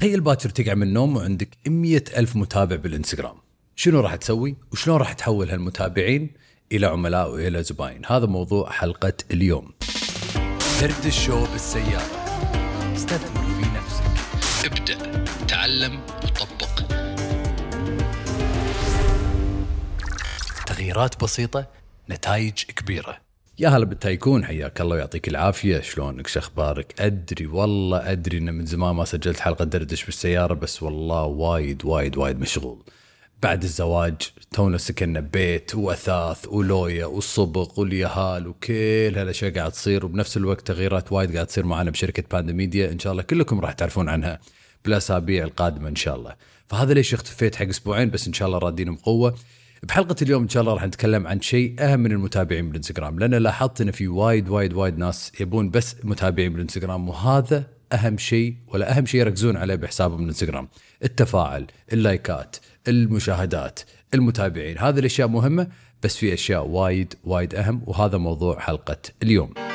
تخيل باكر تقع من النوم وعندك مية ألف متابع بالإنستغرام. شنو راح تسوي؟ وشلون راح تحول هالمتابعين إلى عملاء وإلى زباين؟ هذا موضوع حلقة اليوم. دردشة بالسيارة. استثمر في نفسك. ابدأ تعلم وطبق تغييرات بسيطة نتائج كبيرة. يا هلا بال tycoon حياك الله ويعطيك العافية. شلونك؟ شو أخبارك؟ أدري والله أدري إن من زمان ما سجلت حلقة دردش بالسيارة بس والله وايد وايد وايد مشغول. بعد الزواج تونا سكننا ببيت وأثاث ولوية والصبغ واليهال وكل هالأشياء قاعد تصير وبنفس الوقت تغييرات وايد قاعد تصير معنا بشركة باندا ميديا إن شاء الله كلكم راح تعرفون عنها بالاسابيع القادمة إن شاء الله. فهذا ليش اختفيت حق أسبوعين بس إن شاء الله رادين بقوه بحلقة اليوم إن شاء الله راح نتكلم عن شيء أهم من المتابعين بالإنستغرام لأن لاحظت إن في وايد وايد وايد ناس يبون بس متابعين بالإنستغرام وهذا أهم شيء ولا أهم شيء يركزون عليه بحسابهم بالانستغرام التفاعل اللايكات المشاهدات المتابعين هذه الأشياء مهمة بس في أشياء وايد وايد أهم وهذا موضوع حلقة اليوم.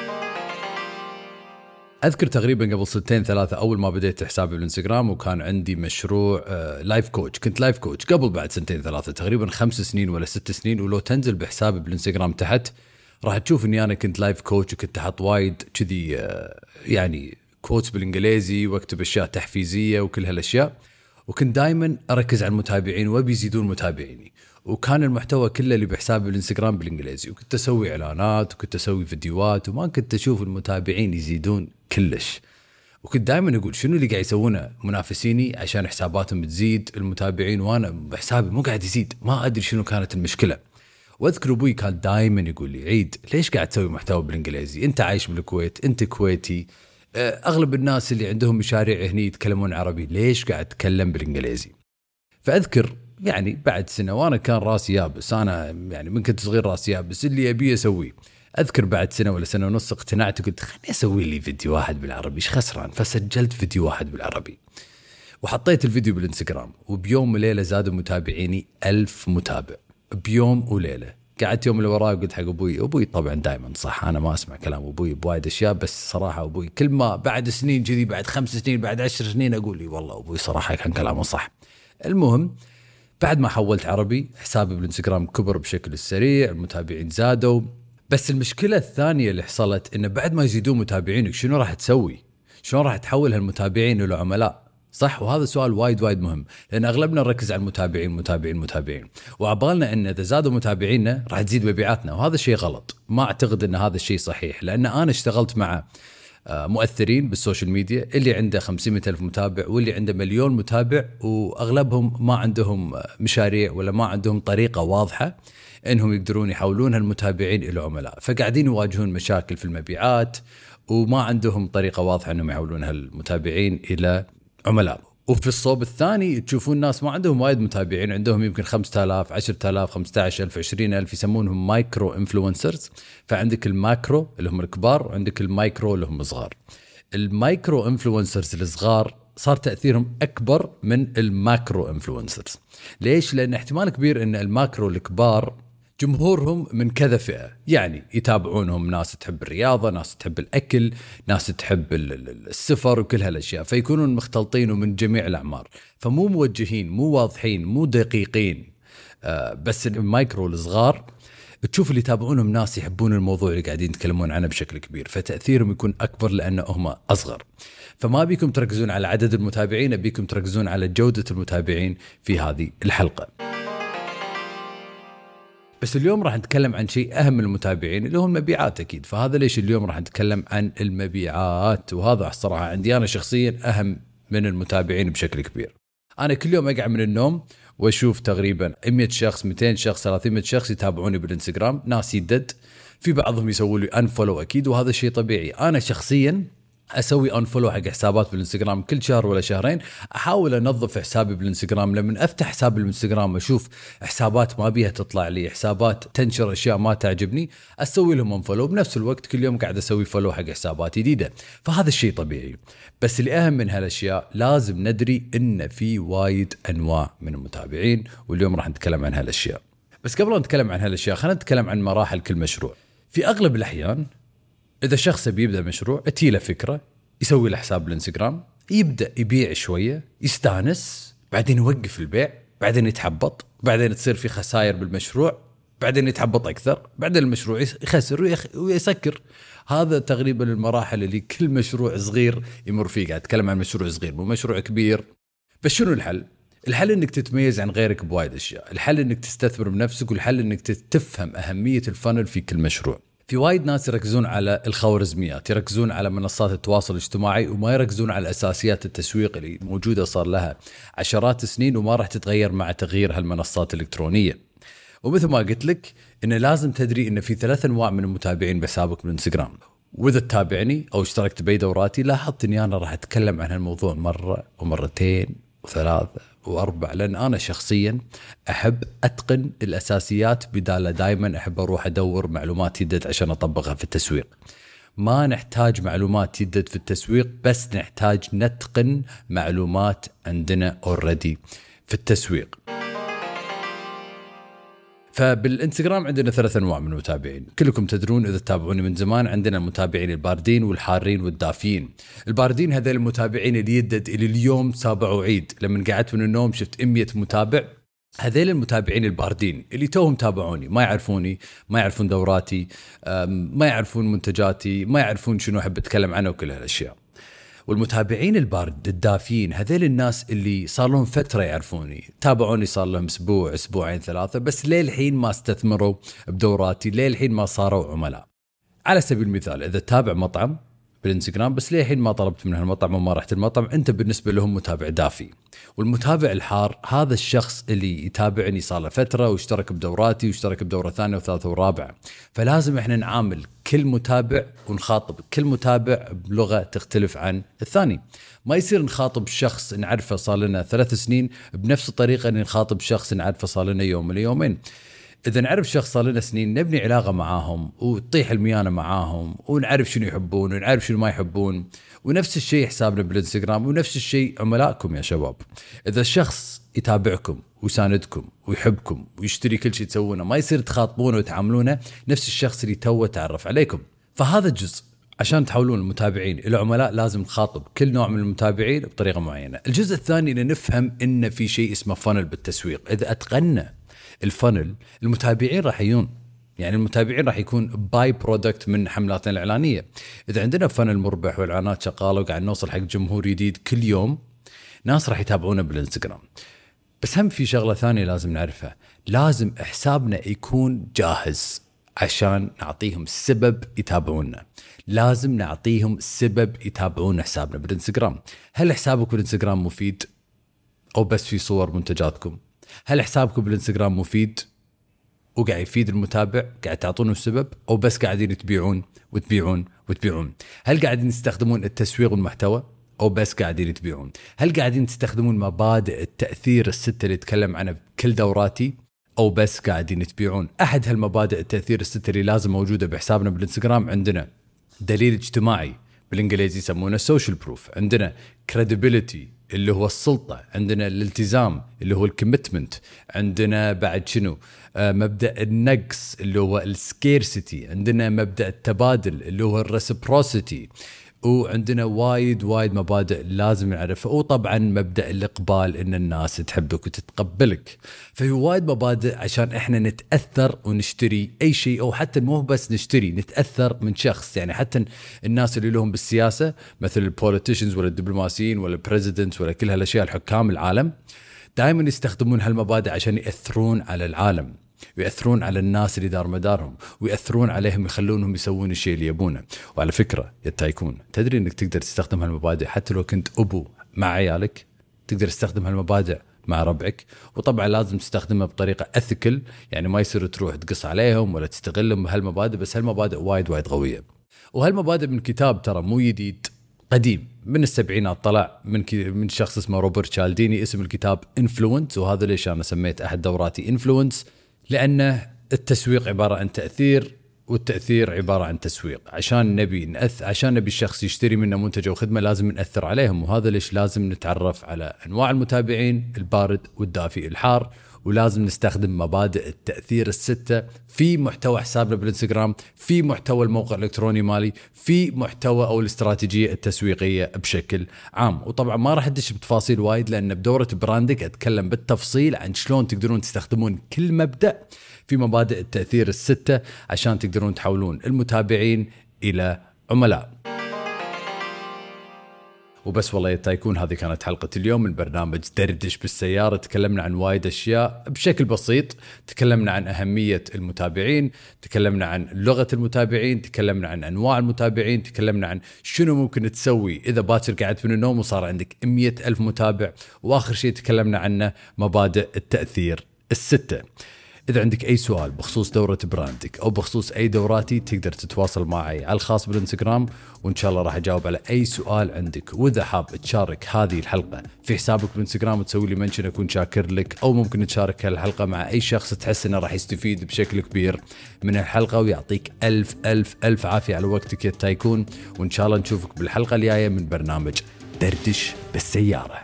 أذكر تقريبا قبل سنتين ثلاثة أول ما بديت حسابي بالإنستغرام وكان عندي مشروع آه، life coach كنت life coach قبل بعد سنتين ثلاثة تقريبا خمس سنين ولا ست سنين. ولو تنزل بحسابي بالإنستغرام تحت راح تشوف إني أنا كنت life coach وكنت أحط وايد كذي آه، يعني quotes بالإنجليزي وأكتب أشياء تحفيزية وكل هالأشياء. وكنت دائما أركز على المتابعين وأبي يزيدون متابعيني. وكان المحتوى كله اللي بحسابي بالإنستغرام بالإنجليزي. وكنت أسوي إعلانات وكنت أسوي فيديوهات وما كنت أشوف المتابعين يزيدون كلش. وكنت دائما أقول شنو اللي قاعد يسوونه منافسيني عشان حساباتهم تزيد المتابعين وأنا بحسابي مو قاعد يزيد. ما أدري شنو كانت المشكلة. وأذكر أبوي كان دائما يقول لي عيد ليش قاعد تسوي محتوى بالإنجليزي؟ أنت عايش بالكويت أنت كويتي. أغلب الناس اللي عندهم مشاريع هني يتكلمون عربي. ليش قاعد أتكلم بالإنجليزي؟ فأذكر يعني بعد سنة وأنا كان راسي يابس. أنا يعني من كنت صغير راسي يابس. اللي ابي اسويه أذكر بعد سنة ولا سنة ونص اقتنعت وقلت خليني أسوي لي فيديو واحد بالعربي. إيش خسران؟ فسجلت فيديو واحد بالعربي. وحطيت الفيديو بالإنستغرام. وبيوم وليلة زادوا متابعيني ألف متابع. بيوم وليلة. قعدت يوم اللي وراي وقلت حق أبوي أبوي طبعا دائما صح أنا ما أسمع كلام أبوي بوايد أشياء بس صراحة أبوي كل ما بعد سنين كذي بعد خمس سنين بعد عشر سنين أقول لي والله أبوي صراحة كان كلامه صح المهم بعد ما حولت عربي حسابي بالإنستغرام كبر بشكل سريع المتابعين زادوا بس المشكلة الثانية اللي حصلت إنه بعد ما يزيدون متابعينك شنو راح تسوي؟ شلون راح تحول هالمتابعين إلى عملاء؟ صح؟ وهذا سؤال وايد وايد مهم لأن أغلبنا نركز على المتابعين متابعين متابعين. وعبالنا إن إذا زادوا متابعينا راح تزيد مبيعاتنا وهذا شيء غلط. ما أعتقد إن هذا الشيء صحيح لأن أنا اشتغلت مع آه، مؤثرين بالسوشيال ميديا اللي عنده 500 ألف متابع واللي عنده مليون متابع وأغلبهم ما عندهم مشاريع ولا ما عندهم طريقة واضحة إنهم يقدرون يحولون المتابعين إلى عملاء. فقاعدين يواجهون مشاكل في المبيعات وما عندهم طريقة واضحة إنهم يحولون هالمتابعين إلى عملاء. وفي الصوب الثاني تشوفون ناس ما عندهم وايد متابعين عندهم يمكن 5000 10000 15000 20000 يسمونهم micro influencers. فعندك ال macro اللي هم الكبار وعندك المايكرو اللي هم الصغار. ال micro influencers الصغار صار تأثيرهم أكبر من ال macro influencers. ليش؟ لأن احتمال كبير إن ال macro الكبار جمهورهم من كذا فئة. يعني يتابعونهم ناس تحب الرياضة ناس تحب الأكل ناس تحب السفر وكل هالأشياء. فيكونون مختلطين ومن جميع الأعمار. فمو موجهين مو واضحين مو دقيقين. آه، بس المايكرو الصغار تشوف اللي يتابعونهم ناس يحبون الموضوع اللي قاعدين يتكلمون عنه بشكل كبير. فتأثيرهم يكون أكبر لأن هم أصغر. فما بيكم تركزون على عدد المتابعين ابيكم تركزون على جودة المتابعين في هذه الحلقة. بس اليوم راح نتكلم عن شيء أهم المتابعين اللي هو المبيعات أكيد. فهذا ليش اليوم راح نتكلم عن المبيعات؟ وهذا الصراحه عندي أنا شخصيا أهم من المتابعين بشكل كبير. أنا كل يوم اقعد من النوم وأشوف تقريبا 100 شخص 200 شخص 300 شخص يتابعوني بالإنستغرام. ناس يدد. في بعضهم يسووا لي unfollow أكيد وهذا شيء طبيعي. أنا شخصيا أسوي unfollow حق حسابات بالإنستغرام كل شهر ولا شهرين أحاول أنظف حسابي بالإنستغرام لما أفتح حساب بالإنستغرام أشوف حسابات ما بيها تطلع لي حسابات تنشر أشياء ما تعجبني أسوي لهم unfollow بنفس الوقت كل يوم قاعد أسوي follow حق حسابات جديدة. فهذا الشيء طبيعي. بس اللي اهم من هالأشياء لازم ندري إن في وايد أنواع من المتابعين واليوم راح نتكلم عن هالأشياء. بس قبل أن نتكلم عن هالأشياء خلينا نتكلم عن مراحل كل مشروع. في أغلب الأحيان إذا شخص بيبدا مشروع تجي له فكرة يسوي له حساب بالانستغرام يبدأ يبيع شوية يستانس بعدين يوقف البيع بعدين يتحبط بعدين تصير في خسائر بالمشروع بعدين يتحبط أكثر بعدين المشروع يخسر ويسكر. هذا تقريبا المراحل اللي كل مشروع صغير يمر فيه. قاعد أتكلم عن مشروع صغير مو مشروع كبير. بس شنو الحل؟ الحل إنك تتميز عن غيرك بوايد أشياء. الحل إنك تستثمر بنفسك والحل إنك تفهم أهمية الفانل في كل مشروع. في وايد ناس يركزون على الخوارزميات يركزون على منصات التواصل الاجتماعي وما يركزون على اساسيات التسويق اللي موجودة صار لها عشرات السنين وما راح تتغير مع تغيير هالمنصات الإلكترونية. ومثل ما قلت لك انه لازم تدري إن في ثلاث أنواع من المتابعين بحسابك بالانستغرام وإذا تتابعني أو اشتركت بأي دوراتي لاحظت إني أنا راح أتكلم عن هالموضوع مرة ومرتين وثلاثة. وأربع لأن أنا شخصيا أحب أتقن الأساسيات بدال دائما أحب أروح أدور معلومات يدد عشان أطبقها في التسويق. ما نحتاج معلومات يدد في التسويق بس نحتاج نتقن معلومات عندنا اوريدي في التسويق. فبالانستغرام عندنا ثلاث أنواع من المتابعين، كلكم تدرون إذا تتابعوني من زمان عندنا المتابعين الباردين والحارين والدافيين. الباردين هذول المتابعين اللي يدد إلى اليوم سابع عيد، لما قعدت من النوم شفت 100 متابع. هذيل المتابعين الباردين اللي توهم تابعوني. ما يعرفوني ما يعرفون دوراتي ما يعرفون منتجاتي ما يعرفون شنو أحب أتكلم عنه وكل هالأشياء. والمتابعين البارد الدافين هذيل الناس اللي صار لهم فترة يعرفوني. تابعوني صار لهم أسبوع أسبوعين ثلاثة بس للحين ما استثمروا بدوراتي للحين ما صاروا عملاء. على سبيل المثال إذا تابع مطعم بالانستغرام بس للحين ما طلبت من هالمطعم وما رحت المطعم؟ انت بالنسبة لهم متابع دافي والمتابع الحار هذا الشخص اللي يتابعني صار له فترة واشترك بدوراتي واشترك بدورة ثانية وثالثة ورابعة. فلازم إحنا نعامل كل متابع ونخاطب كل متابع بلغة تختلف عن الثاني. ما يصير نخاطب شخص نعرفه صار لنا ثلاث سنين بنفس الطريقة اللي نخاطب شخص نعرفه صار لنا يوم ولا يومين. إذا نعرف شخص صار لنا سنين نبني علاقة معاهم وتطيح الميانة معاهم ونعرف شنو يحبون ونعرف شنو ما يحبون ونفس الشيء حسابنا بالإنستغرام ونفس الشيء عملائكم يا شباب. إذا الشخص يتابعكم ويساندكم ويحبكم ويشتري كل شيء تسوونه ما يصير تخاطبونه وتعاملونه نفس الشخص اللي توه تعرف عليكم. فهذا جزء عشان تحولون المتابعين إلى عملاء لازم تخاطب كل نوع من المتابعين بطريقة معينة. الجزء الثاني إن نفهم إن في شيء اسمه funnel بالتسويق، إذا اتقنا ال funnel المتابعين راح يجون. يعني المتابعين راح يكون by-product من حملاتنا الإعلانية. إذا عندنا فنل مربح واعلانات شغالة وقاعد نوصل حق جمهور جديد كل يوم ناس راح يتابعونا بالإنستغرام. بس هم في شغلة ثانية لازم نعرفها. لازم حسابنا يكون جاهز عشان نعطيهم سبب يتابعونا. لازم نعطيهم سبب يتابعون حسابنا بالإنستغرام. هل حسابك بالإنستغرام مفيد؟ أو بس في صور منتجاتكم؟ هل حسابكم بالإنستغرام مفيد؟ وقاعد يفيد المتابع قاعد تعطونه السبب أو بس قاعدين تبيعون وتبيعون وتبيعون؟ هل قاعدين تستخدمون التسويق والمحتوى؟ أو بس قاعدين تبيعون؟ هل قاعدين تستخدمون مبادئ التأثير الستة اللي اتكلم عنها بكل دوراتي؟ أو بس قاعدين تبيعون؟ أحد هالمبادئ التأثير الستة اللي لازم موجودة بحسابنا بالإنستغرام عندنا. دليل اجتماعي بالإنجليزي يسمونه social proof عندنا credibility اللي هو السلطة عندنا الالتزام اللي هو ال commitment عندنا بعد شنو؟ آه مبدأ النقص اللي هو ال scarcity عندنا مبدأ التبادل اللي هو ال reciprocity. وعندنا وايد وايد مبادئ لازم نعرفها. وطبعا مبدأ الإقبال إن الناس تحبك وتتقبلك. ففي وايد مبادئ عشان إحنا نتأثر ونشتري أي شيء أو حتى مو بس نشتري نتأثر من شخص. يعني حتى الناس اللي لهم بالسياسة مثل ال politicians ولا الدبلوماسيين ولا ال president ولا كل هالأشياء الحكام العالم دائما يستخدمون هالمبادئ عشان يأثرون على العالم. ويأثرون على الناس اللي دار مدارهم ويأثرون عليهم يخلونهم يسوون الشيء اللي يبونه. وعلى فكرة يا تايكون تدري إنك تقدر تستخدم هالمبادئ؟ حتى لو كنت أبو مع عيالك تقدر تستخدم هالمبادئ مع ربعك. وطبعا لازم تستخدمها بطريقة اثيكل يعني ما يصير تروح تقص عليهم ولا تستغلهم بهالمبادئ بس هالمبادئ وايد وايد قوية. وهالمبادئ من كتاب ترى مو جديد قديم من السبعينات طلع من من شخص اسمه روبرت شالديني اسم الكتاب Influence وهذا ليش أنا سميت أحد دوراتي Influence لأن التسويق عبارة عن تأثير والتأثير عبارة عن تسويق. عشان نبي نأث عشان نبي الشخص يشتري منا منتج أو خدمة لازم نأثر عليهم. وهذا ليش لازم نتعرف على أنواع المتابعين البارد والدافي الحار. ولازم نستخدم مبادئ التأثير الستة في محتوى حسابنا بالإنستغرام في محتوى الموقع الإلكتروني مالي في محتوى أو الاستراتيجية التسويقية بشكل عام. وطبعا ما راح أدش بتفاصيل وايد لأن بدورة براندك أتكلم بالتفصيل عن شلون تقدرون تستخدمون كل مبدأ في مبادئ التأثير الستة عشان تقدرون تحولون المتابعين إلى عملاء. وبس والله يا تايكون هذه كانت حلقة اليوم من برنامج دردش بالسيارة. تكلمنا عن وايد أشياء بشكل بسيط. تكلمنا عن أهمية المتابعين تكلمنا عن لغة المتابعين تكلمنا عن أنواع المتابعين تكلمنا عن شنو ممكن تسوي إذا باكر قعدت من النوم وصار عندك مية ألف متابع. وآخر شيء تكلمنا عنه مبادئ التأثير الستة. إذا عندك أي سؤال بخصوص دورة brand ك أو بخصوص أي دوراتي تقدر تتواصل معي على الخاص بالإنستغرام وإن شاء الله راح أجاوب على أي سؤال عندك. وإذا حاب تشارك هذه الحلقة في حسابك بالإنستغرام وتسوي لي mention أكون شاكر لك أو ممكن تشارك الحلقة مع أي شخص تحس إنه راح يستفيد بشكل كبير من الحلقة ويعطيك ألف ألف ألف عافية على وقتك يا tycoon. وإن شاء الله نشوفك بالحلقة الجاية من برنامج دردش بالسيارة.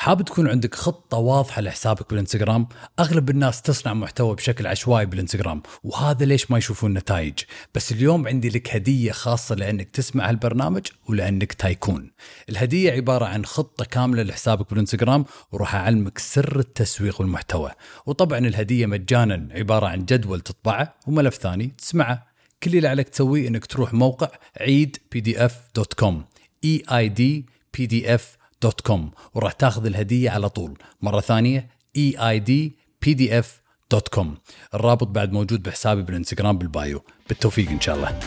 حاب تكون عندك خطة واضحة لحسابك بالإنستغرام؟ أغلب الناس تصنع محتوى بشكل عشوائي بالإنستغرام وهذا ليش ما يشوفون نتائج. بس اليوم عندي لك هدية خاصة لأنك تسمع هالبرنامج ولأنك تايكون. الهدية عبارة عن خطة كاملة لحسابك بالإنستغرام وراح أعلمك سر التسويق والمحتوى. وطبعا الهدية مجانا عبارة عن جدول تطبعه وملف ثاني تسمعه. كل اللي عليك تسويه إنك تروح موقع عيد PDF dot com E I D PDF dot com وراح تاخذ الهدية على طول. مرة ثانية E I D PDF dot com الرابط بعد موجود بحسابي بالإنستغرام بال bio. بالتوفيق إن شاء الله.